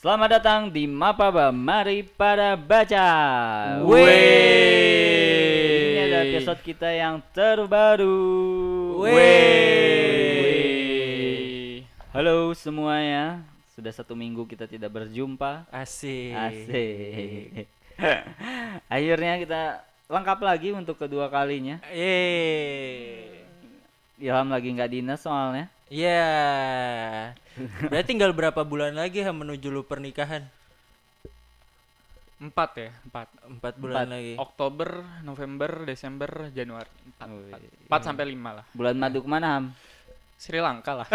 Selamat datang di Mapaba, mari pada baca. Wey. Ini adalah episode kita yang terbaru. Wey. Halo semuanya, sudah satu minggu kita tidak berjumpa. Asik. Asik. Akhirnya kita lengkap lagi untuk kedua kalinya. Yeay. Ilham lagi nggak dinas soalnya. Iya. Berarti tinggal berapa bulan lagi ha menuju lu pernikahan? Empat ya, empat. Empat bulan Empat. lagi. Oktober, November, Desember, Januari. Empat, Wih. empat. Empat sampai lima lah. Bulan madu ke mana Ham? Sri Lanka lah.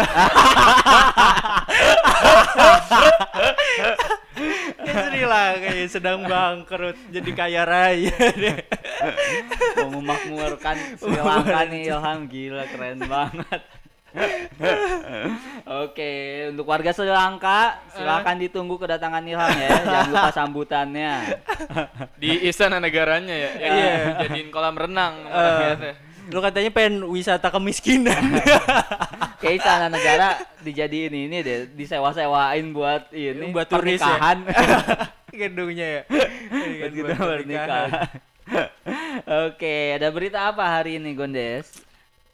Ya Sri Lanka ya, sedang bangkrut jadi kaya raya deh. Mau memakmurkan Sri Lanka nih Ilham gila keren banget. Oke, untuk warga Sri Lanka silakan ditunggu kedatangan Ilham ya. Jangan lupa sambutannya. Di istana negaranya ya, yang Iya. jadiin kolam renang. Eh, lu katanya pengen wisata kemiskinan. Kayak istana negara dijadiin ini deh, disewa-sewain buat ini Buat turis ya? pernikahan. Gedungnya ya. Buat kita pernikahan. Oke, ada berita apa hari ini Gondes?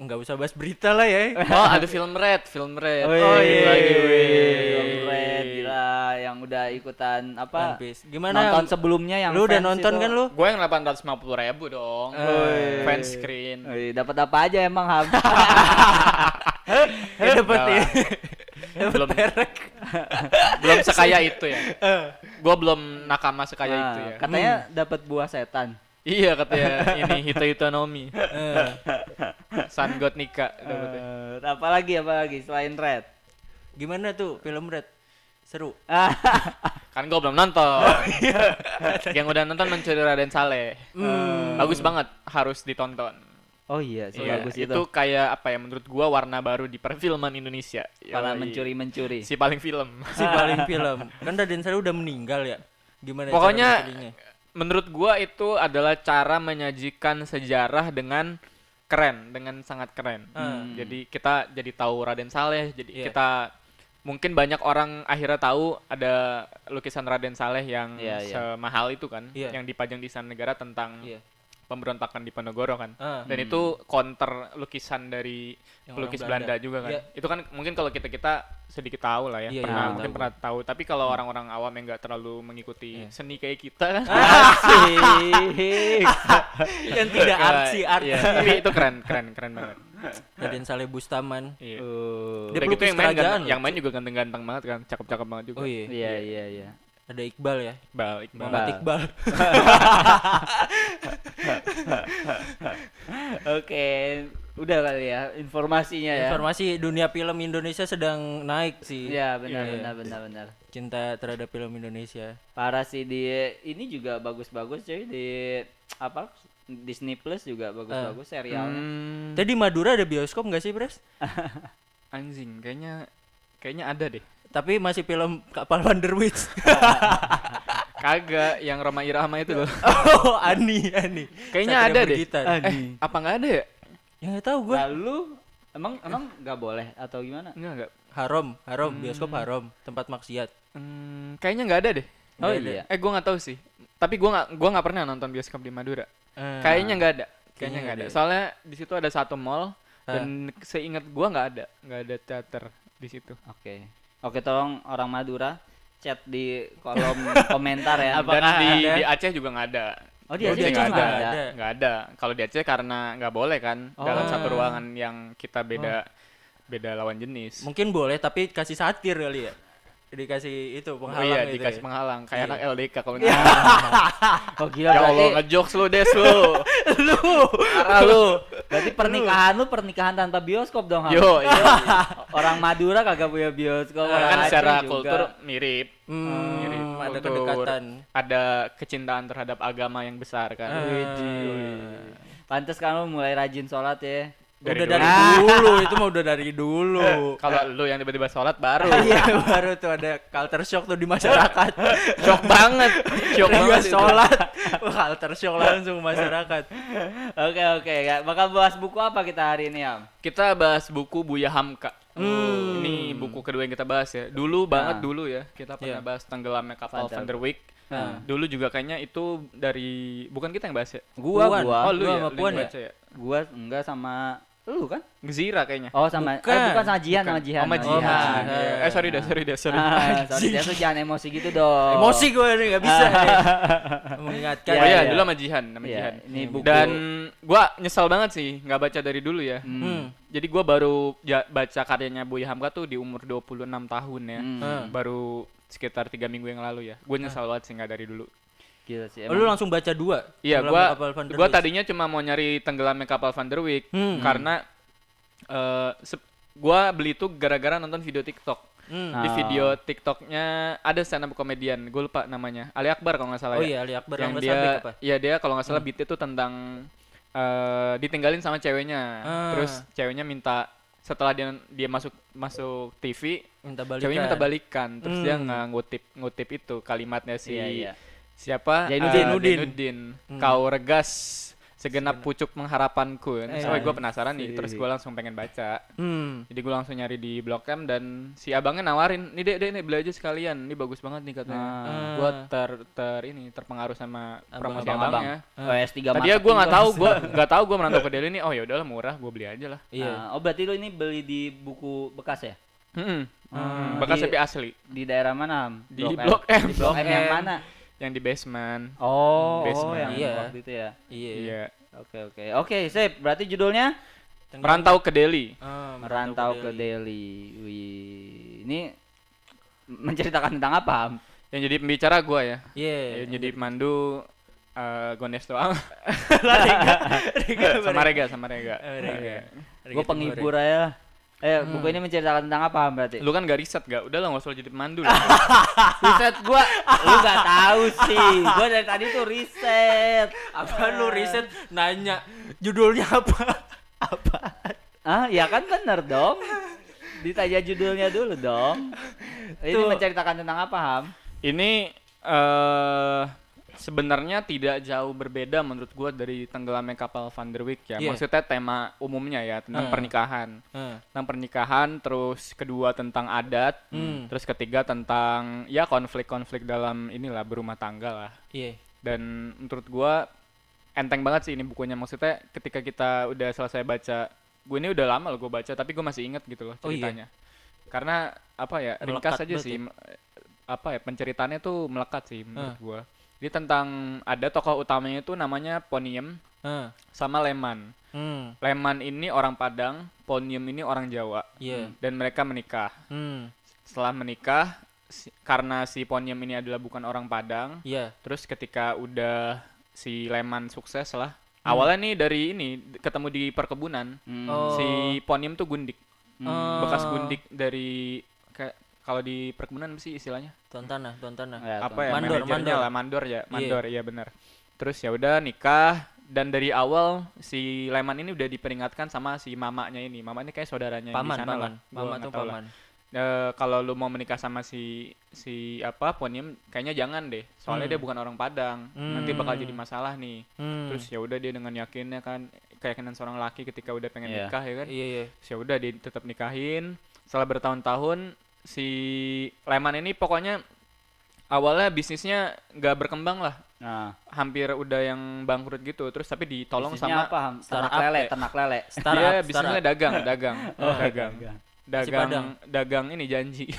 Enggak usah bahas berita lah ya. Oh, ada film Red, film Red. Oh, iya. lagi. Film Red, gila yang udah ikutan apa? One Piece. Gimana? Nonton sebelumnya yang lu udah nonton itu. kan lu? Gue yang 850 ribu dong. Eh. Fan screen. Wih, dapat apa aja emang Ham? Ya Enggak ya. belum belum sekaya itu ya. Gue belum nakama sekaya Nah, itu ya. Katanya dapat buah setan. Iya katanya ini Hito Hitonomi. Eh. Sun God Nika dapetnya. Eh, apa lagi apa lagi selain Red? Gimana tuh film Red? Seru. Kan gue belum nonton. Yang udah nonton mencuri Raden Saleh. Hmm. Bagus banget, harus ditonton. oh iya, Iya, sebagus itu. itu. kayak apa ya menurut gua warna baru di perfilman Indonesia. Para Yoi. mencuri-mencuri. Si paling film. Si paling film. Kan Raden Saleh udah meninggal ya. Gimana Pokoknya? Menurut gua itu adalah cara menyajikan sejarah dengan keren, dengan sangat keren. Hmm. Jadi kita jadi tahu Raden Saleh, jadi Iya. kita mungkin banyak orang akhirnya tahu ada lukisan Raden Saleh yang Iya, iya. semahal itu kan, Iya. yang dipajang di Istana Negara tentang Iya. Pemberontakan di Ponorogo kan. Ah. Dan itu counter lukisan dari Yang pelukis Belanda. Belanda. juga kan. Iya. Itu kan mungkin kalau kita kita sedikit tahu lah ya, Iya, pernah iya, mungkin tahu. pernah tahu. Tapi kalau orang-orang awam yang nggak terlalu mengikuti Iya. seni kayak kita kan, Asik. Yang tidak artsy art. Iya, tapi itu keren, keren, keren banget. Raden Saleh Bustaman. Iya. Uh, Dia gitu pelukis yang main, ganteng- yang main juga ganteng-ganteng banget kan, cakep-cakep banget juga. Oh iya. Iya iya iya. Ada Iqbal ya. Iqbal, Iqbal. Muhammad Iqbal. Oke, udah kali ya informasinya ya. Informasi dunia film Indonesia sedang naik sih. Iya benar Iya. benar benar benar. Cinta terhadap film Indonesia. Parah sih di ini juga bagus-bagus cuy di apa Disney Plus juga bagus-bagus serialnya. Hmm, Tadi di Madura ada bioskop nggak sih, Pres? anjing, kayaknya kayaknya ada deh. Tapi masih film Kapal Wonderwitch. Kagak, yang Roma Irama itu loh. oh, Ani, Ani. Kayaknya Satria ada deh. Bergitar. Eh, apa nggak ada ya? Ya nggak tahu gua. Lalu emang emang nggak boleh atau gimana? Enggak, enggak. Haram, haram, bioskop haram, tempat maksiat. Hmm, kayaknya nggak ada deh. Oh Nggak ada. iya. Eh, gua nggak tahu sih. Tapi gua nggak gua nggak pernah nonton bioskop di Madura. Eh, Kayaknya nggak ada. Kayaknya nggak ada. nggak ada. Soalnya di situ ada satu mall Ah. dan seingat gua nggak ada, nggak ada teater di situ. Oke. Oke, tolong orang Madura chat di kolom komentar ya. Apakah dan di, ada? di Aceh juga nggak ada. Oh, di Oh, Aceh di juga Aceh nggak nggak ada. ada. Nggak ada. Kalau di Aceh karena nggak boleh kan dalam Oh. satu ruangan yang kita beda beda lawan jenis. Mungkin boleh tapi kasih satir kali ya. Dikasih itu Oh penghalang iya, gitu dikasih ya. penghalang kayak Iya. anak LDK kalau Oh gila Ya Allah, berarti ngejokes lu des lu. Lu. Parah lu. berarti pernikahan lu pernikahan tanpa bioskop dong. Ham? Yo, iya. Orang Madura kagak punya bioskop. orang kan Aceh secara juga. kultur mirip. Hmm, Mirip ada kultur. kedekatan. Ada kecintaan terhadap agama yang besar kan. Ah. Widih. Pantes kan lu mulai rajin sholat ya. Dari udah dulu. dari dulu, itu mah udah dari dulu. Kalau lu yang tiba-tiba sholat baru. Iya baru tuh ada culture shock tuh di masyarakat. Shock banget. Shock banget. itu. sholat, wah culture shock langsung masyarakat. Oke oke, ya. bakal bahas buku apa kita hari ini Am? Kita bahas buku Buya Hamka. Hmm. Ini buku kedua yang kita bahas ya. Dulu banget Nah. dulu ya kita pernah Iya. bahas tenggelamnya kapal Van der Wijk. Nah. Dulu juga kayaknya itu dari bukan kita yang bahas ya. Gua, Puan. gua, Oh lu Lu ya, sama lu Puan ya? ya. gua enggak sama lu kan? Gezira kayaknya. Oh sama, Bukan. eh bukan sama Jihan, sama Jihan. Oh, sama Oh, Jihan. sama Iya. Jihan. Eh sorry dah, sorry dah, sorry. Ah, sorry, dia tuh jangan emosi gitu dong. Emosi gue nih nggak bisa nih. mengingatkan. oh iya, iya. dulu sama Jihan, sama Iya, Jihan. ini buku. Dan gua nyesal banget sih nggak baca dari dulu ya. Hmm. Hmm. Jadi gua baru ja- baca karyanya Buya Hamka tuh di umur 26 tahun ya. Hmm. Hmm. Baru sekitar tiga minggu yang lalu ya. Gue nyesal banget sih nggak dari dulu. Gila sih. Oh, lu langsung baca dua. Iya, gua gua tadinya cuma mau nyari tenggelamnya kapal Van der Wijk Hmm. karena eh se- gua beli itu gara-gara nonton video TikTok. Hmm. Di Ah. video TikToknya ada stand up komedian, gue lupa namanya. Ali Akbar kalau nggak salah Oh ya. iya, Ali Akbar yang Ramlan dia, apa? Iya dia kalau nggak salah beatnya tuh tentang eh ditinggalin sama ceweknya. Ah. Terus ceweknya minta setelah dia dia masuk masuk TV, Minta balikan. ceweknya minta balikan. Terus dia Hmm. nggak ngutip ngutip itu kalimatnya si Iya, iya. Siapa Zainuddin. Eh, Zainuddin. Zainuddin. Hmm. kau regas segenap pucuk pengharapanku Eh, iya. gue penasaran nih Si- terus gue langsung pengen baca Hmm. jadi gue langsung nyari di blog M dan si abangnya nawarin nih dek dek nih beli aja sekalian ini bagus banget nih katanya Ah. gue ter ter ini terpengaruh sama promosi Abang-abang. abangnya Oh, S3 tadi ya gue nggak tahu gue nggak tahu gue merantau ke Delhi nih oh ya udahlah murah gue beli aja lah Iya. oh berarti lu ini beli di buku bekas ya? Mm-mm. Hmm. bekas Di- tapi asli Di daerah mana? Di Blok M. Di Blok M yang M. mana? Yang di basement Oh, oh Basement. yang Iya. waktu itu ya. Iya. iya Oke, oke. Oke, sip. Berarti judulnya merantau ke Delhi Ah, Merantau ke Delhi. Wih. Ini menceritakan tentang apa, yang jadi pembicara gue ya Iya. yang jadi mandu eh Gones doang Rega, sama Rega sama Rega. Oh, Rega. Iya. Rega Gue penghibur aja. Eh, buku ini menceritakan tentang apa, Ham, berarti? Lu kan gak riset gak? Udah lah gak usah jadi pemandu lah. riset gua lu nggak tahu sih. Gua dari tadi tuh riset. Apa lu riset nanya judulnya apa? apa? Ah, ya kan bener dong. Ditanya judulnya dulu dong. Ini Tuh. menceritakan tentang apa, Ham? Ini eh sebenarnya tidak jauh berbeda menurut gua dari tenggelamnya kapal Van der Wijk ya. Iya. Maksudnya tema umumnya ya tentang Hmm. pernikahan. Hmm. Tentang pernikahan, terus kedua tentang adat, Hmm. terus ketiga tentang ya konflik-konflik dalam inilah berumah tangga lah. Iya. dan menurut gua enteng banget sih ini bukunya maksudnya ketika kita udah selesai baca gue ini udah lama loh gue baca tapi gue masih inget gitu loh Oh, iya? ceritanya karena apa ya ringkas Melekat aja banget sih ya? apa ya penceritaannya tuh melekat sih menurut Ah. gua jadi tentang ada tokoh utamanya itu namanya Poniem Ah. sama Leman Hmm. Leman ini orang Padang Poniem ini orang Jawa Iya. dan mereka menikah Hmm. setelah menikah si- karena si Poniem ini adalah bukan orang Padang Iya. Terus ketika udah si Leman sukses lah. Hmm. Awalnya nih dari ini ketemu di perkebunan. Hmm. Oh. Si Poniem tuh gundik. Oh. Bekas gundik dari kalau di perkebunan sih istilahnya? Tuan tanah, tuan tanah. Ya, apa ya? Mandor, mandor. lah, mandor ya, Iya. mandor iya benar. Terus ya udah nikah dan dari awal si Leman ini udah diperingatkan sama si mamanya ini. Mamanya kayak saudaranya Paman, di sana lah. paman. Mama tuh paman. Eh, kalau lu mau menikah sama si si apa Poniem kayaknya jangan deh. Soalnya Hmm. dia bukan orang Padang. Nanti bakal Hmm. jadi masalah nih. Hmm. terus ya udah dia dengan yakinnya kan keyakinan seorang laki ketika udah pengen Iya. nikah ya kan Iya, iya. Terus ya udah dia tetap nikahin setelah bertahun-tahun si Leman ini pokoknya awalnya bisnisnya nggak berkembang lah Nah, hampir udah yang bangkrut gitu terus tapi ditolong bisnisnya sama apa? Ternak startup lele, ternak lele. Startup, dia startup. bisnisnya dagang dagang Oh, dagang dagang. dagang dagang ini janji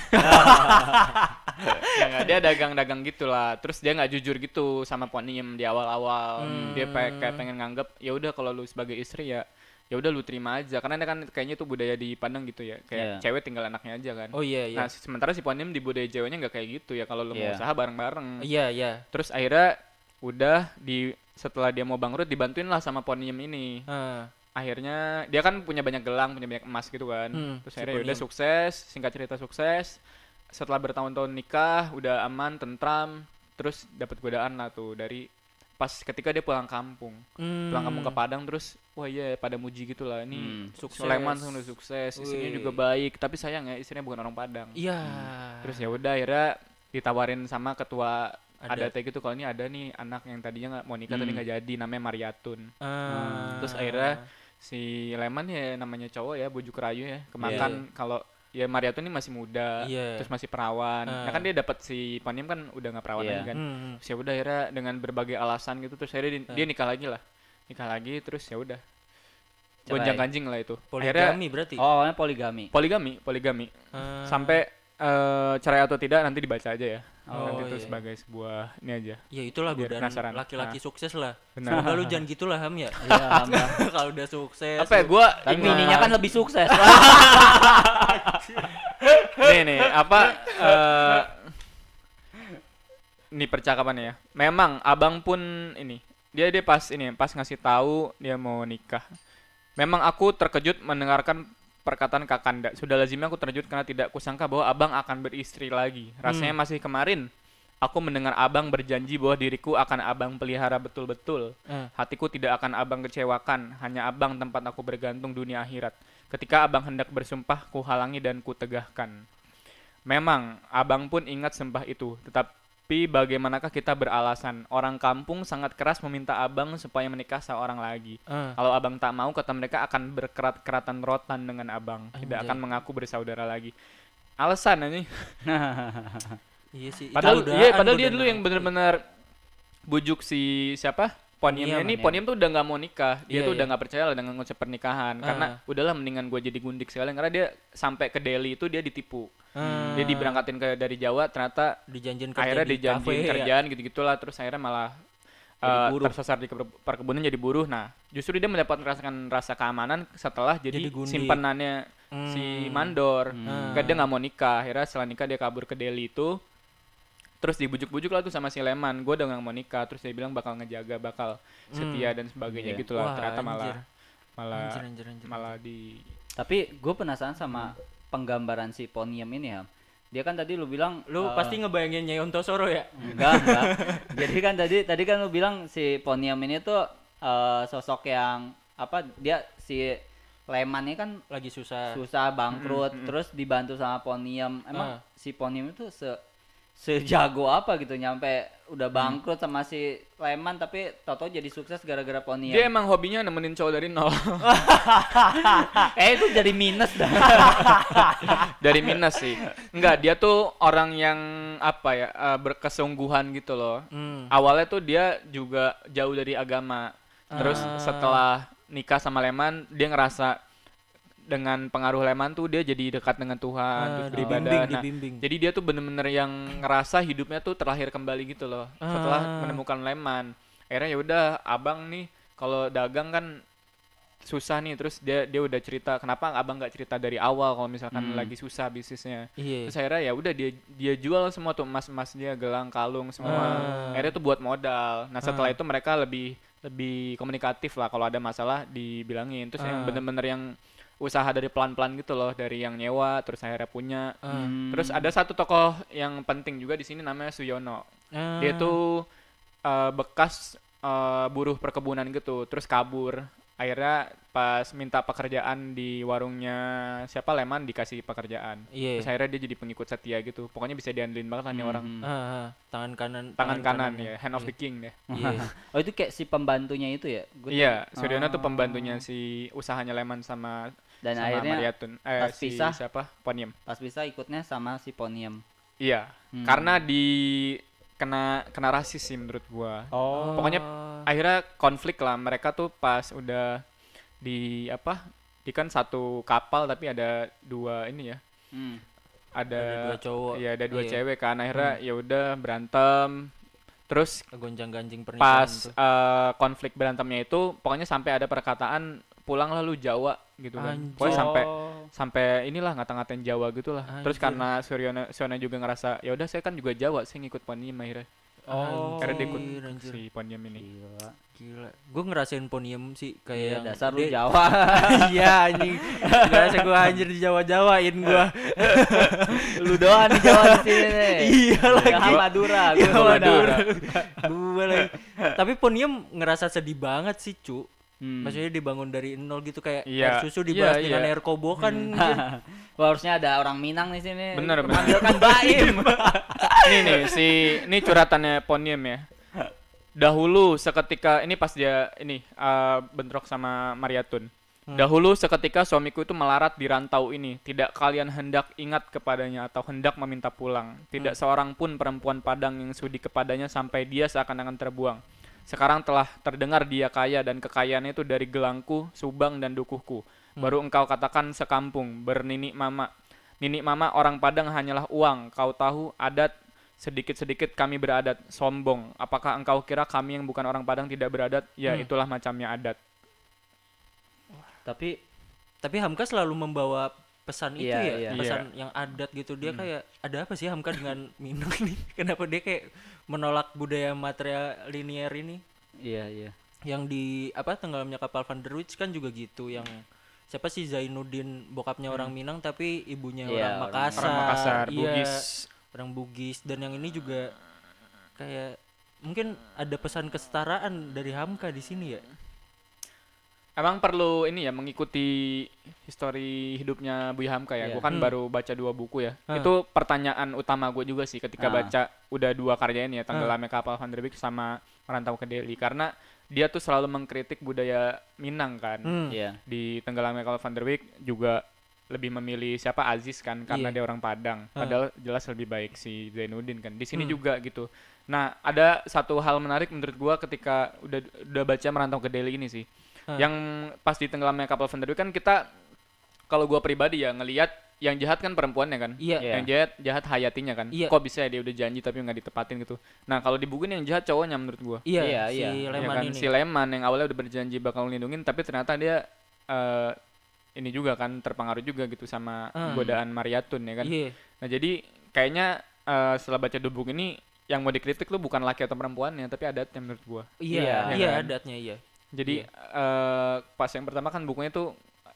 ya dia dagang-dagang gitulah terus dia nggak jujur gitu sama Poniem di awal-awal Hmm. dia kayak pengen nganggep ya udah kalau lu sebagai istri ya ya udah lu terima aja. Karena ini kan kayaknya itu budaya di Padang gitu ya. Kayak cewek tinggal anaknya aja kan. Oh iya, iya. nah sementara si Poniem di budaya Jawanya nggak kayak gitu ya. Kalau lu mau Iya. usaha bareng-bareng. Iya, iya. terus akhirnya udah di setelah dia mau bangkrut dibantuin lah sama Poniem ini. Ah. akhirnya dia kan punya banyak gelang punya banyak emas gitu kan. Hmm, terus akhirnya ya udah sukses singkat cerita sukses. Setelah bertahun-tahun nikah udah aman tentram. Terus dapat godaan lah tuh dari pas ketika dia pulang kampung Hmm. pulang kampung ke Padang terus wah iya pada muji gitu lah ini Hmm, sukses. Sulaiman tuh udah sukses istrinya juga baik tapi sayang ya istrinya bukan orang Padang Iya. terus ya udah akhirnya ditawarin sama ketua Ada. adatnya gitu kalau ini ada nih anak yang tadinya nggak mau nikah tapi Hmm. nggak jadi namanya Mariatun Ah. Terus akhirnya si Leman ya namanya cowok ya bujuk rayu ya kemakan kalau ya Mariato ini masih muda Iya. terus masih perawan Ah. ya kan dia dapat si Poniam kan udah nggak perawan Iya. lagi kan Hmm, hmm. Terus ya udah akhirnya dengan berbagai alasan gitu terus akhirnya di- Ah. dia nikah lagi lah nikah lagi terus ya udah gonjang ganjing lah itu akhirnya Poligami berarti. Oh, awalnya poligami. poligami poligami Ah. sampai eh, cerai atau tidak nanti dibaca aja ya Oh, nanti itu iya. sebagai sebuah ini aja Ya itulah godaan penasaran. laki-laki Nah. sukses lah. Benar. Semoga lu jangan gitulah Ham ya. Iya. Kalau udah sukses. apa ya lu- gue Tapi ininya kan lebih sukses. nih nih apa eh ini percakapan ya memang abang pun ini dia dia pas ini pas ngasih tahu dia mau nikah memang aku terkejut mendengarkan perkataan kakanda sudah lazimnya aku terkejut karena tidak kusangka bahwa abang akan beristri lagi rasanya masih kemarin aku mendengar abang berjanji bahwa diriku akan abang pelihara betul-betul Eh. Hatiku tidak akan abang kecewakan, hanya abang tempat aku bergantung dunia akhirat. Ketika abang hendak bersumpah, ku halangi dan ku tegahkan. Memang, abang pun ingat sembah itu, tetapi bagaimanakah kita beralasan? Orang kampung sangat keras meminta abang supaya menikah seorang lagi. Ah. Kalau abang tak mau, kata mereka akan berkerat-keratan rotan dengan abang, tidak Anjay. akan mengaku bersaudara lagi. Alasan ini. Iya sih. Padahal iya, padahal dia dulu yang aku. bener-bener bujuk si siapa? Poniemnya ini, Poniam. Poniam tuh udah nggak mau nikah. Dia Iya, tuh udah iya. nggak percaya lah dengan konsep pernikahan. Karena Ah. udahlah mendingan gue jadi gundik sekalian. Karena dia sampai ke Delhi itu dia ditipu. Ah. Dia diberangkatin ke dari Jawa, ternyata dijanjin kerja akhirnya di dijanjiin kafe, ya. kerjaan gitu-gitulah. Terus akhirnya malah eh, buruh. tersesat di perkebunan jadi buruh. Nah, justru dia mendapat merasakan rasa keamanan setelah jadi, Jadi simpenannya Hmm. si Mandor. Hmm. Kan dia nggak mau nikah. Akhirnya setelah nikah dia kabur ke Delhi itu. Terus dibujuk-bujuk lah tuh sama si Leman. Gue udah nggak mau nikah. Terus dia bilang bakal ngejaga, bakal setia dan sebagainya Iya. gitu lah. Wah, Ternyata anjir. malah malah Anjir, anjir, anjir. malah di Tapi gue penasaran sama penggambaran si Ponium ini ya. Dia kan tadi lu bilang Lu eh, pasti ngebayangin Nyai Ontosoro ya? enggak enggak. Jadi kan tadi tadi kan lu bilang si Ponium ini tuh eh, sosok yang apa dia si Leman ini kan Lagi susah. susah bangkrut terus dibantu sama Ponium. Emang Ah. si Ponium itu se sejago apa gitu nyampe udah bangkrut sama si Leman tapi toto jadi sukses gara-gara Ponium. dia emang hobinya nemenin cowok dari nol eh itu jadi minus dah. dari minus sih enggak dia tuh orang yang apa ya eh, berkesungguhan gitu loh Hmm. awalnya tuh dia juga jauh dari agama terus Ah. setelah nikah sama Leman dia ngerasa dengan pengaruh Leman tuh dia jadi dekat dengan Tuhan Ah, terus dibimbing, Nah, dibimbing. jadi dia tuh bener-bener yang ngerasa hidupnya tuh terlahir kembali gitu loh setelah Ah. menemukan Leman akhirnya ya udah abang nih kalau dagang kan susah nih terus dia dia udah cerita kenapa abang nggak cerita dari awal kalau misalkan Hmm. lagi susah bisnisnya Iya. terus akhirnya ya udah dia dia jual semua tuh emas emas dia gelang kalung semua Ah. akhirnya tuh buat modal nah setelah Ah. itu mereka lebih lebih komunikatif lah kalau ada masalah dibilangin terus yang Ah. bener-bener yang usaha dari pelan-pelan gitu loh dari yang nyewa terus akhirnya punya Ah. Hmm. terus ada satu tokoh yang penting juga di sini namanya Suyono Ah. dia tuh eh, bekas eh, buruh perkebunan gitu terus kabur akhirnya pas minta pekerjaan di warungnya siapa Leman dikasih pekerjaan Iya. terus akhirnya dia jadi pengikut setia gitu pokoknya bisa diandelin banget lah nih orang Hmm. Ah, ah. tangan kanan tangan kanan kanannya. ya hand of Iya. the king deh Iya. Oh itu kayak si pembantunya itu ya? Iya Suryono tuh Oh. pembantunya si usahanya Leman sama Dan sama akhirnya Mariatun eh pas si pisah- siapa Ponium pas bisa ikutnya sama si Ponium. iya Hmm. karena di kena kena rasis sih menurut gua Oh. Pokoknya akhirnya konflik lah mereka tuh pas udah di apa di kan satu kapal tapi ada dua ini ya Hmm. ada, Ada dua cowok. iya ada dua Iya. cewek kan akhirnya ya udah berantem terus gonjang ganjing pernikahan pas tuh. eh, konflik berantemnya itu pokoknya sampai ada perkataan pulang lalu Jawa gitu kan Anjir. pokoknya sampai Oh. sampai inilah ngata-ngatain Jawa gitu lah terus karena Suryono Suryono juga ngerasa ya udah saya kan juga Jawa saya ngikut Ponium akhirnya Oh. karena dia ikut Anjir, si Ponium ini Gila. Gila. Gue ngerasain ponium sih kayak Iya, yang dasar lu Jawa. Iya anjing. Ngerasa gue anjir di Jawa-Jawain gue. lu doang di Jawa di sini nih. Iya lagi. Madura, Iya gua Madura. Gue lagi. Tapi ponium ngerasa sedih banget sih cu. Hmm. Maksudnya dibangun dari nol gitu kayak Iya. air susu dibalas Iya, dengan iya. air kobokan. Wah, harusnya ada orang Minang di sini. Bener, bener. Memanggilkan Baim. ini nih si ini curhatannya Ponium ya. Dahulu seketika ini pas dia ini eh, bentrok sama Mariatun. Dahulu seketika suamiku itu melarat di rantau ini. Tidak kalian hendak ingat kepadanya atau hendak meminta pulang. Tidak seorang pun perempuan Padang yang sudi kepadanya sampai dia seakan-akan terbuang. Sekarang telah terdengar dia kaya dan kekayaannya itu dari gelangku, subang dan dukuhku. Baru engkau katakan sekampung, bernini mama. Nini mama orang Padang hanyalah uang. Kau tahu adat sedikit-sedikit kami beradat. Sombong. Apakah engkau kira kami yang bukan orang Padang tidak beradat? Ya Hmm. itulah macamnya adat. Tapi Tapi Hamka selalu membawa pesan itu Iya, ya, iya. pesan yang adat gitu. Dia kayak ada apa sih Hamka dengan Minang nih? Kenapa dia kayak menolak budaya material linear ini? iya iya. Yang di apa tenggelamnya kapal Van der Wijk kan juga gitu yang siapa sih Zainuddin bokapnya orang Minang tapi ibunya orang orang- Makassar. Orang Makassar, Iya, Bugis. orang Bugis dan yang ini juga kayak mungkin ada pesan kesetaraan dari Hamka di sini ya. Emang perlu ini ya mengikuti histori hidupnya Buya Hamka ya. Iya. Gue kan Hmm. baru baca dua buku ya. Ah. Itu pertanyaan utama gue juga sih ketika Ah. baca udah dua karya ini ya, Tenggelamnya Kapal Van der Wijk sama Merantau ke Delhi karena dia tuh selalu mengkritik budaya Minang kan. Hmm. Iya. Di Tenggelamnya Kapal Van der Wijk juga lebih memilih siapa Aziz kan karena Iya. dia orang Padang. Ah. Padahal jelas lebih baik si Zainuddin kan. Di sini Hmm. juga gitu. Nah, ada satu hal menarik menurut gua ketika udah udah baca Merantau ke Delhi ini sih. Ah. Yang pas di tenggelamnya kapal Van der Wijk kan kita kalau gua pribadi ya ngelihat yang jahat kan perempuannya kan. Iya. Iya. Yang jahat jahat hayatinya kan. Iya. Kok bisa ya dia udah janji tapi nggak ditepatin gitu. Nah, kalau di buku ini yang jahat cowoknya menurut gua. Iya, Iya, si iya. Ya Leman kan ini. si Leman yang awalnya udah berjanji bakal ngelindungin tapi ternyata dia eh, ini juga kan terpengaruh juga gitu sama Hmm. godaan Mariatun ya kan. Iya. Nah, jadi kayaknya eh, setelah baca dua buku ini yang mau dikritik lu bukan laki atau perempuannya tapi adatnya menurut gua. Iya, Iya, iya kan? adatnya iya. Jadi eh, pas yang pertama kan bukunya tuh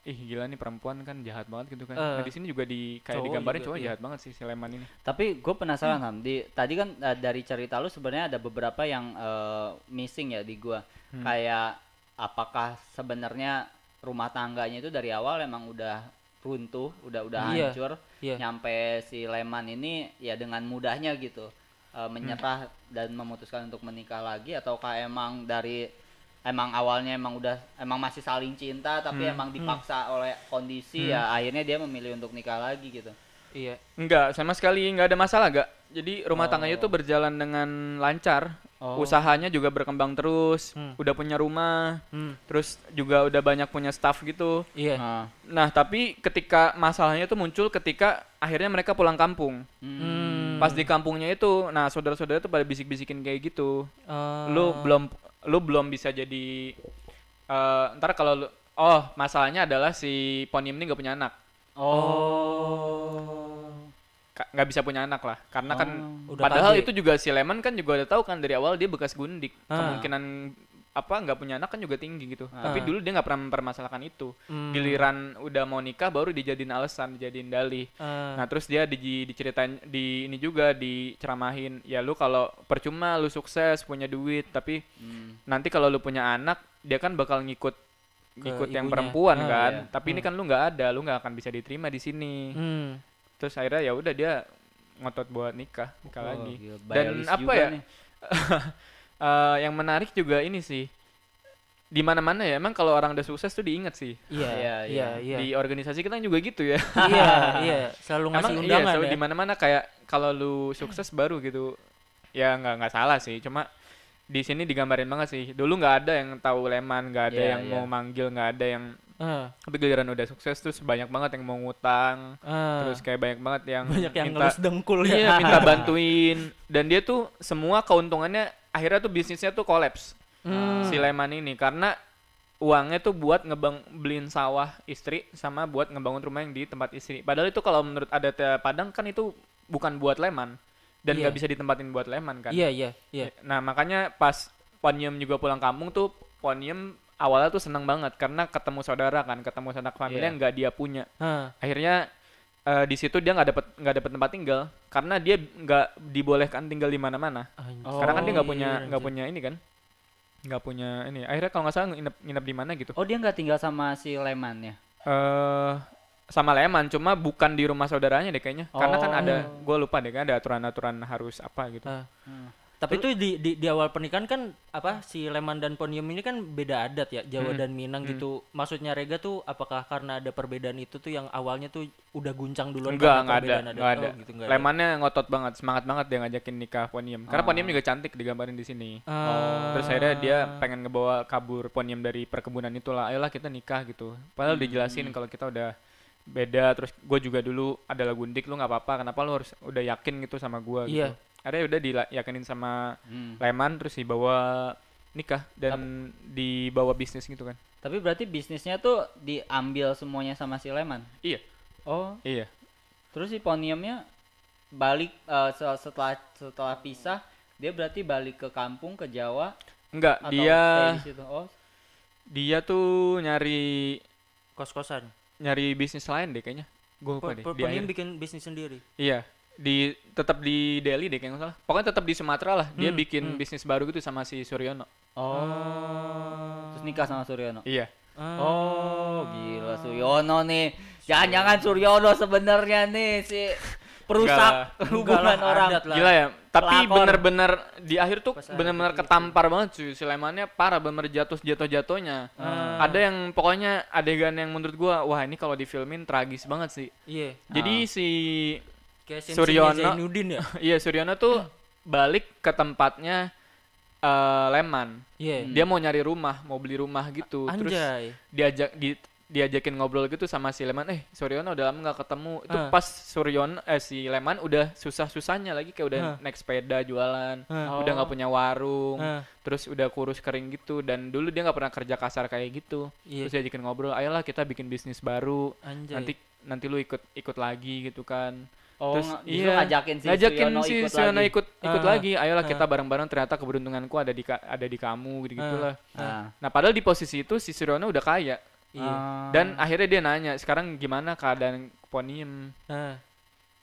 ih gila nih perempuan kan jahat banget gitu kan. nah Eh, di sini juga di kayak cowok digambarin cowok iya. jahat banget sih si Leman ini. Tapi gue penasaran Ham. Di tadi kan eh, dari cerita lu sebenarnya ada beberapa yang eh, missing ya di gua. Hmm. Kayak apakah sebenarnya rumah tangganya itu dari awal emang udah runtuh, udah udah Iya, hancur, iya. nyampe si Leman ini ya dengan mudahnya gitu eh, Hmm. menyerah dan memutuskan untuk menikah lagi ataukah emang dari emang awalnya emang udah emang masih saling cinta tapi Hmm. emang dipaksa oleh kondisi ya akhirnya dia memilih untuk nikah lagi gitu. Iya. Enggak, sama sekali nggak ada masalah gak. Jadi rumah Oh. tangganya tuh berjalan dengan lancar. Oh. Usahanya juga berkembang terus. Hmm. Udah punya rumah. Hmm. Terus juga udah banyak punya staff gitu. Iya. Ah. Nah, tapi ketika masalahnya tuh muncul ketika akhirnya mereka pulang kampung. Hmm. Pas di kampungnya itu, nah saudara-saudara tuh pada bisik-bisikin kayak gitu. Eh, Lu belum lu belum bisa jadi eh ntar kalau lu oh, masalahnya adalah si Ponium ini nggak punya anak. Oh. Nggak bisa punya anak lah karena kan Oh. Udah padahal KG. itu juga si Lemon kan juga udah tahu kan dari awal dia bekas gundik Ah. kemungkinan apa nggak punya anak kan juga tinggi gitu tapi Ah. dulu dia nggak pernah mempermasalahkan itu Hmm. giliran udah mau nikah baru dijadiin alasan dijadiin dalih eh, nah terus dia di, diceritain di ini juga diceramahin ya lu kalau percuma lu sukses punya duit tapi Hmm. nanti kalau lu punya anak dia kan bakal ngikut ngikut yang ibunya. perempuan Ah, kan iya. tapi ini kan lu nggak ada lu nggak akan bisa diterima di sini hmm. terus akhirnya ya udah dia ngotot buat nikah nikah Oh, lagi gila, dan apa ya eh, yang menarik juga ini sih. Di mana mana ya emang kalau orang udah sukses tuh diingat sih. Iya, Iya, iya, iya. di organisasi kita juga gitu ya. Iya, iya, selalu ngasih emang iya undangan selalu ya. di mana mana kayak kalau lu sukses baru gitu. Ya nggak nggak salah sih. Cuma di sini digambarin banget sih. Dulu nggak ada yang tahu leman nggak ada Iya, yang iya. mau manggil nggak ada yang Eh, tapi giliran udah sukses tuh banyak banget yang mau ngutang eh, terus kayak banyak banget yang banyak yang minta dengkul ya. Iya, minta bantuin. Dan dia tuh semua keuntungannya akhirnya tuh bisnisnya tuh kolaps. Hmm. Si Leman ini karena uangnya tuh buat ngebang beliin sawah istri sama buat ngebangun rumah yang di tempat istri. Padahal itu kalau menurut adat eh, Padang kan itu bukan buat Leman dan Iya. nggak bisa ditempatin buat Leman kan. Iya, iya, iya. Nah, makanya pas Ponium juga pulang kampung tuh Ponium awalnya tuh seneng banget karena ketemu saudara kan, ketemu sanak famili Iya. yang nggak dia punya Hah, akhirnya eh, di situ dia nggak dapet nggak dapet tempat tinggal karena dia nggak dibolehkan tinggal di mana-mana anjir. karena kan dia nggak punya Anjir. nggak punya ini kan nggak punya ini akhirnya kalau nggak salah nginep nginep di mana gitu Oh dia nggak tinggal sama si Leman ya? eh sama Leman cuma bukan di rumah saudaranya deh kayaknya karena kan ada Oh. gue lupa deh kan ada aturan-aturan harus apa gitu Hah. Hmm. Tapi itu di, di di awal pernikahan kan apa si Leman dan Ponium ini kan beda adat ya Jawa Hmm. dan Minang gitu. Maksudnya Rega tuh apakah karena ada perbedaan itu tuh yang awalnya tuh udah guncang duluan Enggak, enggak ada, perbedaan enggak ada. Oh, gitu, enggak ada. Lemannya ngotot banget, semangat banget dia ngajakin nikah Ponium. Karena Ponium juga cantik digambarin di sini. Ah. Terus akhirnya dia pengen ngebawa kabur Ponium dari perkebunan itulah. Ayolah kita nikah gitu. Padahal dijelasin kalau kita udah beda. Terus gue juga dulu adalah gundik lu nggak apa-apa. Kenapa lu harus udah yakin gitu sama gue gitu. Akhirnya udah diyakinin sama Hmm. Leman terus dibawa nikah dan dibawa bisnis gitu kan. Tapi berarti bisnisnya tuh diambil semuanya sama si Leman. Iya, Oh, iya. terus si Poniumnya balik eh, se- setelah setelah pisah, dia berarti balik ke kampung ke Jawa Enggak, atau dia stay di situ. Oh, dia tuh nyari kos-kosan. nyari bisnis lain deh kayaknya. Gue lupa deh. Ponium bikin bisnis sendiri. Iya, di tetap di Delhi deh kayaknya nggak salah. Pokoknya tetap di Sumatera lah. Dia Hmm, bikin hmm. bisnis baru gitu sama si Suryono. oh. Terus nikah sama Suryono. Iya. Ah. Oh, gila Suryono nih. Jangan-jangan Suryono sebenarnya nih si perusak hubungan lah, orang. lah. Gila ya. Tapi bener-bener di akhir tuh bener-bener gitu. ketampar banget cuy. Slemannya parah bener jatuh jatuh jatuhnya. Ah. Ada yang pokoknya adegan yang menurut gua wah ini kalau difilmin tragis banget sih. Iya. Jadi Ah. si Kayak Suryono. Zainuddin ya. iya Suryono tuh balik ke tempatnya eh, Leman. Iya. Dia mau nyari rumah, mau beli rumah gitu. Terus Anjay. diajak di, diajakin ngobrol gitu sama si Leman eh Suryono udah lama nggak ketemu itu Ah. pas Suryono eh si Leman udah susah-susahnya lagi kayak udah Ah. naik sepeda jualan Ah. udah nggak punya warung Ah. terus udah kurus kering gitu dan dulu dia nggak pernah kerja kasar kayak gitu Iya. terus diajakin ngobrol ayolah kita bikin bisnis baru Anjay. nanti nanti lu ikut ikut lagi gitu kan Oh, Terus, iya. ngajakin si ngajakin Suryono si ikut Suryono lagi. ikut ikut Ah. lagi ayolah Ah. kita bareng-bareng ternyata keberuntunganku ada di ka- ada di kamu gitu gitulah Ah. nah padahal di posisi itu si Suryono udah kaya Iya. Ah. dan akhirnya dia nanya sekarang gimana keadaan Ponium Ah.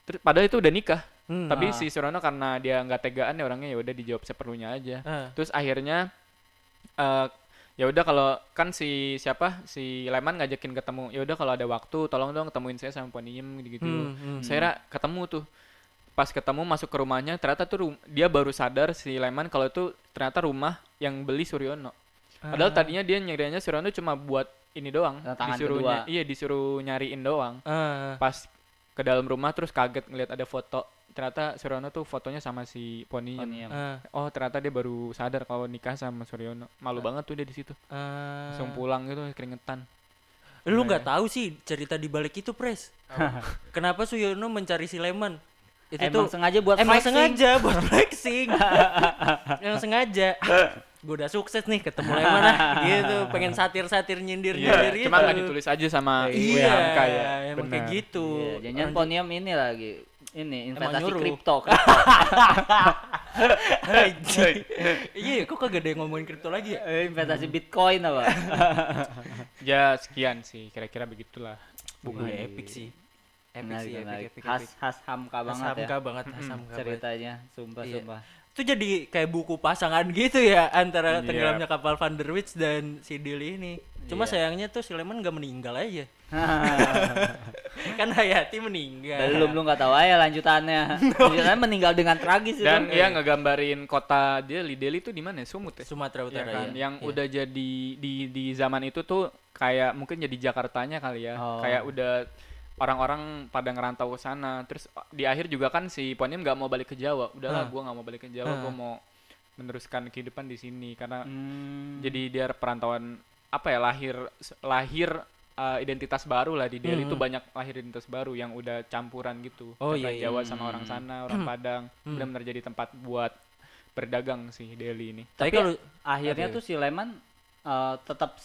Terus padahal itu udah nikah Hmm. tapi Ah. si Suryono karena dia nggak tegaan ya orangnya ya udah dijawab seperlunya aja Ah. terus akhirnya eh ya udah kalau kan si siapa si Leman ngajakin ketemu ya udah kalau ada waktu tolong dong ketemuin saya sama Ponium gitu gitu Hmm, hmm. saya ra- ketemu tuh pas ketemu masuk ke rumahnya ternyata tuh rum- dia baru sadar si Leman kalau itu ternyata rumah yang beli Suryono padahal Ah. tadinya dia nyariannya Suryono cuma buat ini doang Tanda tangan disuruh kedua. iya disuruh nyariin doang Ah. pas ke dalam rumah terus kaget ngeliat ada foto ternyata Suryono tuh fotonya sama si Ponium Ponium. Ah. oh ternyata dia baru sadar kalau nikah sama Suryono malu banget tuh dia di situ Ah. langsung pulang gitu keringetan Lu Gimana nggak tahu sih cerita di balik itu, Pres. Kenapa Suyono mencari si Leman? Itu Emang tuh sengaja buat emang flexing. sengaja buat flexing. emang sengaja. Gue udah sukses nih ketemu Leman ah gitu. Pengen satir-satir nyindir-nyindir gitu. Iya, cuma nggak ditulis aja sama Iya, ya emang kayak gitu. Iya, jangan Ponium ini lagi ini investasi kripto. Iya, kok kagak ada yang ngomongin kripto lagi ya? Eh, investasi Bitcoin apa? ya sekian sih kira-kira begitulah Wah, epic sih. Epic Menarik, sih, epic, menarik. epic, khas epic. khas Hamka banget Hasamka ya. banget, banget. Ceritanya, sumpah Iya. sumpah. Itu jadi kayak buku pasangan gitu ya antara Iya. tenggelamnya kapal Van der Witz dan si Dili ini. Cuma Iya. sayangnya tuh si Leman gak meninggal aja. kan Hayati meninggal. Belum lu nggak tahu aja lanjutannya. Lanjutannya meninggal dengan tragis itu. dan ya ngegambarin kota Delhi Delhi itu di mana ya? Sumut ya Sumatera Iya Utara kan? ya. yang Iya. udah jadi di di zaman itu tuh kayak mungkin jadi Jakartanya kali ya Oh. kayak udah orang-orang pada ngerantau ke sana terus di akhir juga kan si Ponim nggak mau balik ke Jawa udahlah Ah. gua nggak mau balik ke Jawa Ah. gua mau meneruskan kehidupan di sini karena Hmm. jadi dia perantauan apa ya lahir lahir uh, identitas baru lah di Delhi Hmm. itu banyak lahir identitas baru yang udah campuran gitu Oh, antara iya, iya. Jawa sama orang sana orang Padang Hmm. benar-benar jadi tempat buat berdagang sih Delhi ini Tapi Tapi kalau akhirnya tuh si Leman eh, tetap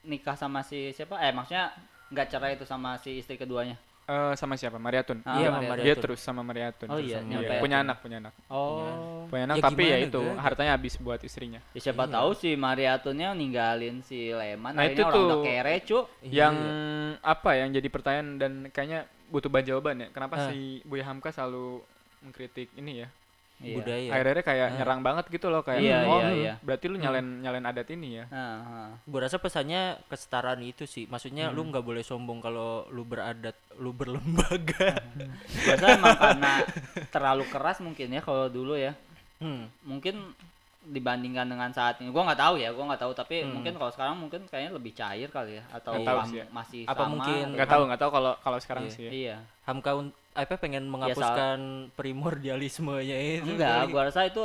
nikah sama si siapa? Eh maksudnya nggak cerai itu sama si istri keduanya. Eh, sama siapa Mariatun Ah, Iya, Maria. sama Maria. dia Mariatun. terus sama Mariatun Oh iya, sama- nyampe punya Mariatun. anak punya anak Oh. punya anak Ya tapi ya itu Ga? hartanya habis buat istrinya Ya, siapa Iya. tahu si Mariatunnya ninggalin si Leman. Nah, itu orang tuh. udah kere, Cuk. yang Iya. apa yang jadi pertanyaan dan kayaknya butuh banyak jawaban ya kenapa Ah. si Buya Hamka selalu mengkritik ini ya Iya. budaya. akhir-akhirnya kayak Ah. nyerang banget gitu loh kayak Iya, oh iya, iya. berarti lu nyalain nyalain adat ini ya Nah, nah. Gue rasa pesannya kesetaraan itu sih. Maksudnya lu nggak boleh sombong kalau lu beradat, lu berlembaga. Biasa emang karena terlalu keras mungkin ya kalau dulu ya. Hmm. mungkin dibandingkan dengan saat ini gua nggak tahu ya gua nggak tahu tapi Hmm. mungkin kalau sekarang mungkin kayaknya lebih cair kali ya atau Nggak tahu sih ya. masih Apa sama mungkin atau- nggak tahu nggak tahu kalau kalau sekarang Iya. sih ya. iya Hamka apa pengen menghapuskan primordialismenya itu enggak kali. gua rasa itu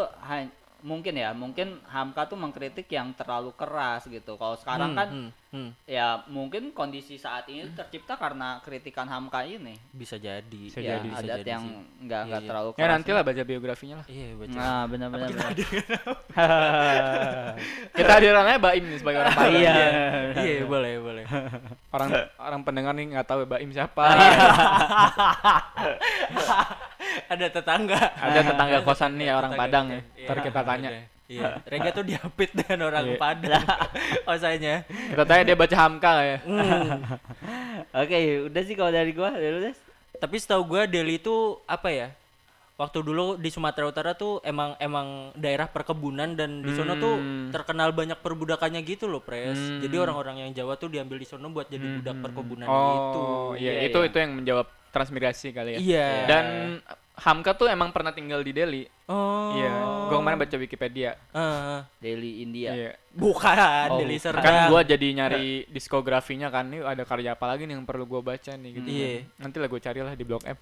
mungkin ya mungkin Hamka tuh mengkritik yang terlalu keras gitu kalau sekarang Hmm, kan hmm, hmm. ya mungkin kondisi saat ini tercipta karena kritikan Hamka ini bisa jadi Bisa ya jadi, bisa adat jadi yang nggak nggak Iya, terlalu Ya keras nanti lah baca biografinya lah. iya baca nah benar benar benar. Kita hadiran aja Baim nih sebagai orang Padang. iya iya boleh boleh Orang orang pendengar nih nggak tahu ya Baim siapa. ada tetangga Ada tetangga kosan nih orang Tetangga Padang ya. kita. Ntar Iya, kita tanya. iya Rega tuh diapit dengan orang Iya. Padang osanya Kita tanya dia baca Hamka nggak ya. oke udah sih kalau dari gua dari lu Des tapi setahu gua Delhi itu apa ya waktu dulu di Sumatera Utara tuh emang emang daerah perkebunan dan di sono tuh Hmm. terkenal banyak perbudakannya gitu loh pres Hmm. jadi orang-orang yang Jawa tuh diambil di sono buat jadi budak perkebunan Oh, itu iya, Iya, itu iya. itu yang menjawab transmigrasi kali ya. iya Dan Hamka tuh emang pernah tinggal di Delhi. oh Iya, gua kemarin baca Wikipedia. Ah, Daily India Iya. bukan Oh, Delhi. Serdang Kan gua jadi nyari diskografinya kan nih ada karya apa lagi nih yang perlu gua baca nih gitu. Iya. Nanti lah gua carilah di blog M.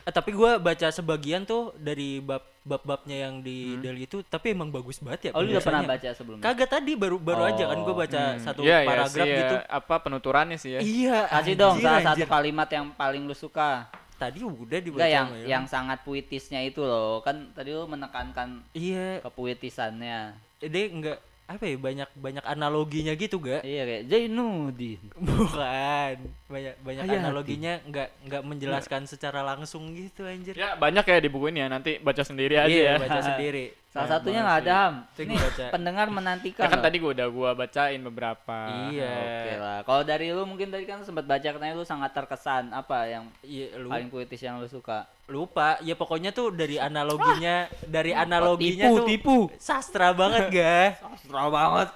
Eh, tapi gua baca sebagian tuh dari bab bab-babnya yang di Hmm. Delhi itu tapi emang bagus banget ya oh lu udah pernah baca sebelumnya kagak tadi baru baru aja kan gua baca Hmm, satu iya, iya paragraf sih, ya, gitu apa penuturannya sih ya. iya kasih dong anjir, salah satu anjir. kalimat yang paling lu suka tadi udah dibaca yang ya. yang sangat puitisnya itu loh. Kan tadi lu menekankan iya. kepuitisannya. Dia enggak apa ya banyak banyak analoginya gitu gak? Iya kayak Zainuddin. Bukan. Banyak banyak Hayati. analoginya enggak enggak menjelaskan secara langsung gitu anjir. Ya banyak ya di buku ini ya. Nanti baca sendiri aja iya ya. baca sendiri salah Banyak satunya nggak ada ham. Ini gua baca. pendengar Ya menantikan kan loh. tadi gua udah gua bacain beberapa. iya oke. lah. Kalau dari lu mungkin tadi kan sempat baca katanya lu sangat terkesan. Apa yang iya lu paling puitis yang lu suka? Lupa. Ya pokoknya tuh dari analoginya dari analoginya tipu tuh tipu. sastra banget ga Sastra banget.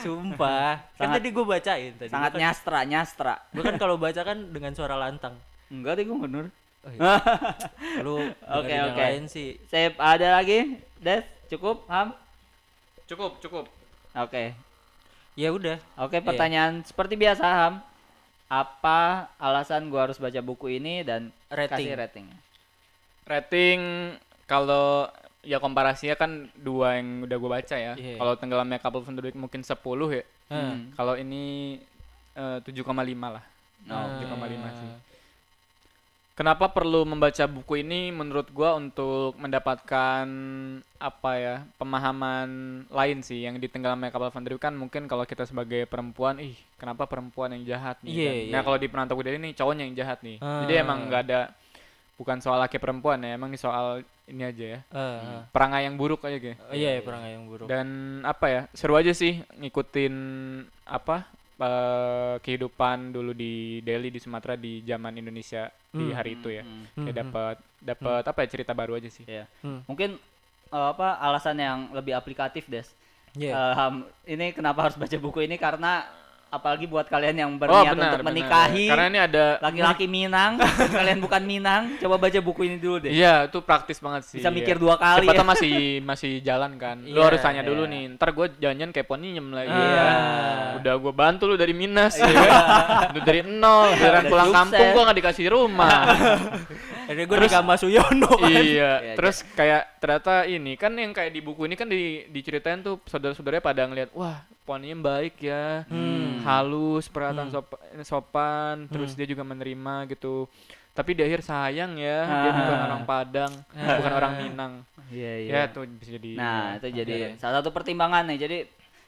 Sumpah. Kan Sangat- tadi gue bacain tadi. sangat Gua kan, nyastra nyastra. Gua kan kalau baca kan dengan suara lantang. Enggak deh gue bener. lu Oke, dengerin yang oke. lain sih Sip, ada lagi? Des, cukup, Ham? Cukup, cukup. Oke. ya udah Oke, Iya. pertanyaan seperti biasa, Ham. Apa alasan gua harus baca buku ini dan Rating. kasih ratingnya? Rating kalau ya komparasinya kan dua yang udah gua baca ya. Iya. Kalau tenggelamnya kapal penduduk mungkin 10 ya. Hmm. Kalau ini eh, 7,5 lah. Oh, 7,5 sih. Kenapa perlu membaca buku ini menurut gua untuk mendapatkan apa ya pemahaman lain sih yang di tenggelamnya kapal Van kan mungkin kalau kita sebagai perempuan ih kenapa perempuan yang jahat nih Iya, kan? iya. nah kalau di penantau Kuda ini cowoknya yang jahat nih jadi Ah. emang nggak ada bukan soal laki perempuan ya emang ini soal ini aja ya ah. perangai yang buruk aja gitu Oh, iya perangai yang buruk dan apa ya seru aja sih ngikutin apa eh, kehidupan dulu di Delhi di Sumatera di zaman Indonesia di Hmm, hari itu ya Hmm, Hmm, kayak hmm. dapat dapat apa ya cerita baru aja sih Iya. Hmm. Mungkin eh, apa alasan yang lebih aplikatif, Des? Iya. Eh, Ham, ini kenapa harus baca buku ini karena apalagi buat kalian yang berniat untuk menikahi karena ini ada laki-laki Minang, kalian bukan Minang, coba baca buku ini dulu deh. iya itu praktis banget sih Bisa iya. mikir dua kali Siapa ya. masih masih jalan kan lu Iya, harus tanya dulu iya. nih ntar gue janjian kepo nyem lagi Iya. kan. udah gue bantu lu dari minus ya kan? Dari nol Udah pulang sukses. kampung gue nggak dikasih rumah Jadi gue nikah sama Suyono kan. iya, Iya, terus kayak ternyata ini kan yang kayak di buku ini kan di diceritain tuh saudara-saudaranya pada ngeliat wah poninya baik ya, Hmm. halus, perhatian Hmm. sopan, sopan, terus Hmm. dia juga menerima gitu. Tapi di akhir sayang ya, dia Ah. bukan orang Padang, Ah. bukan orang Minang. Iya, iya. Ya tuh bisa jadi. Nah, itu jadi salah satu pertimbangan nih. Jadi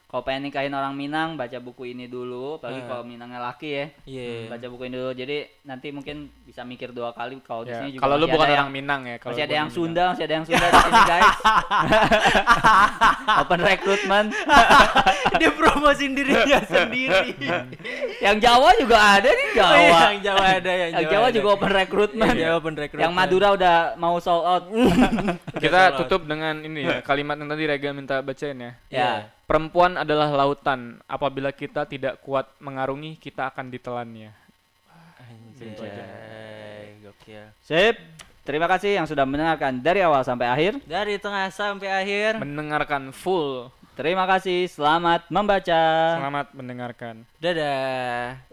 kalau pengen nikahin orang Minang, baca buku ini dulu. Apalagi Eh. kalau Minangnya laki ya, Iya. baca buku ini dulu. Jadi nanti mungkin bisa mikir dua kali kalau di Ya, sini juga Kalau lu bukan ada orang yang, Minang ya, kalau masih ada yang Minang. Sunda, masih ada yang Sunda di sini guys. Open recruitment. Dia promosiin dirinya sendiri. yang Jawa juga ada nih Jawa. Oh, iya, yang Jawa ada yang, yang Jawa juga open recruitment. Yang Jawa open recruitment. Yang Madura udah mau sold out. Kita tutup dengan ini ya, kalimat yang tadi Rega minta bacain ya. ya. Perempuan adalah lautan. Apabila kita tidak kuat mengarungi, kita akan ditelannya. Anjay, gokil. Sip. Terima kasih yang sudah mendengarkan dari awal sampai akhir. Dari tengah sampai akhir. Mendengarkan full. Terima kasih, selamat membaca. Selamat mendengarkan. Dadah.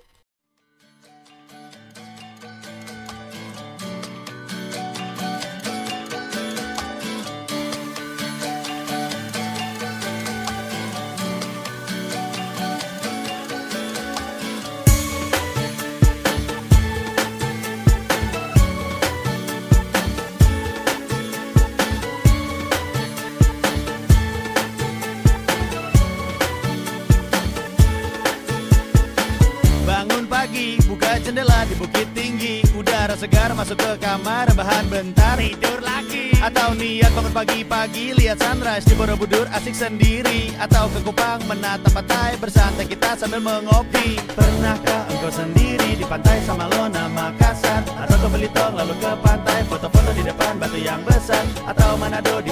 Bukit tinggi Udara segar masuk ke kamar, rebahan bentar Tidur lagi. Atau niat bangun pagi-pagi, lihat sunrise di Borobudur asik sendiri. Atau ke Kupang menatap pantai, bersantai kita sambil mengopi. Pernahkah engkau sendiri di pantai sama Lona Makassar? Atau ke Belitung lalu ke pantai, foto-foto di depan batu yang besar? Atau Manado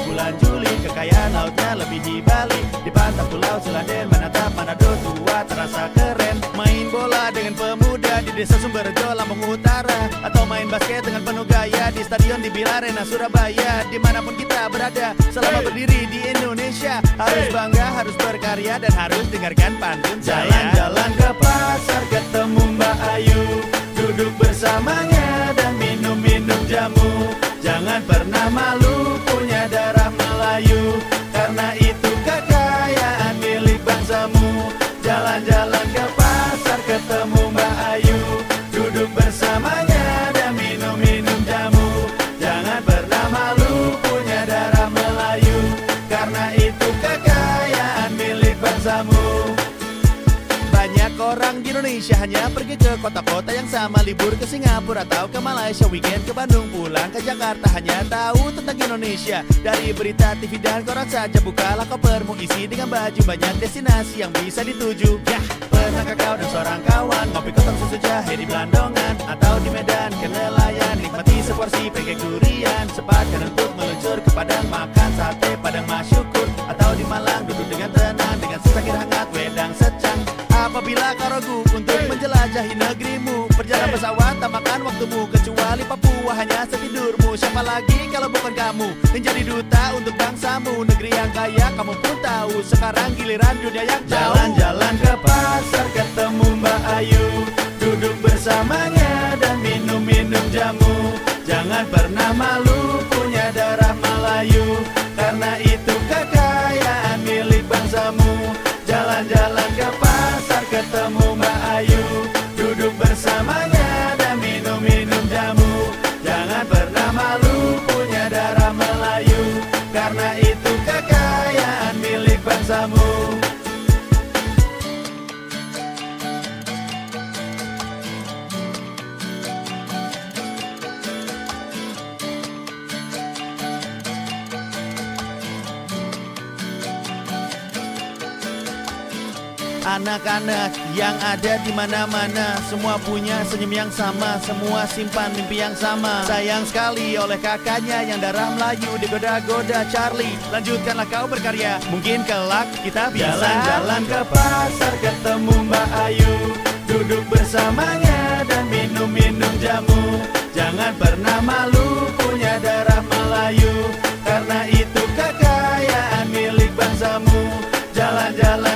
desa Sumberjo, Lampung Utara. Atau main basket dengan penuh gaya di stadion di Bilarena, Surabaya. Di mana pun kita berada, selama berdiri di Indonesia. Harus bangga, harus berkarya dan harus dengarkan pantun saya. Jalan-jalan ke pasar ketemu Mbak Ayu. Duduk bersamanya dan minum-minum jamu. Jangan pernah malu kota-kota yang sama Libur ke Singapura atau ke Malaysia. Weekend ke Bandung pulang ke Jakarta. Hanya tahu tentang Indonesia. Dari berita TV dan koran saja Bukalah kopermu. Isi dengan baju Banyak destinasi yang bisa dituju. Ya, pernahkah kau dan seorang kawan? Ngopi kotong susu jahe di Belandongan Atau di Medan. Ke nelayan Nikmati seporsi pancake durian. Sempatkan untuk meluncur ke Padang Makan sate Padang Masyukur. Atau di Malang duduk dengan tenang Dengan secangkir hangat wedang secang Apabila kau ragu untuk menjelajahi negerimu Perjalanan pesawat tak makan waktumu Kecuali Papua hanya setidurmu Siapa lagi kalau bukan kamu? Menjadi duta untuk bangsamu Negeri yang kaya kamu pun tahu. Sekarang giliran dunia yang jauh. Jalan-jalan ke pasar ketemu Mbak Ayu. Duduk bersamanya dan minum-minum jamu. Jangan pernah malu punya darah Melayu. Karena itu kekayaan Anak-anak yang ada di mana-mana Semua punya senyum yang sama Semua simpan mimpi yang sama. Sayang sekali oleh kakaknya yang darah Melayu Digoda-goda. Charlie Lanjutkanlah kau berkarya. Mungkin kelak kita bisa Jalan-jalan ke pasar ketemu Mbak Ayu. Duduk bersamanya dan minum-minum jamu. Jangan pernah malu punya darah Melayu. Karena itu kekayaan milik bangsamu. Jalan-jalan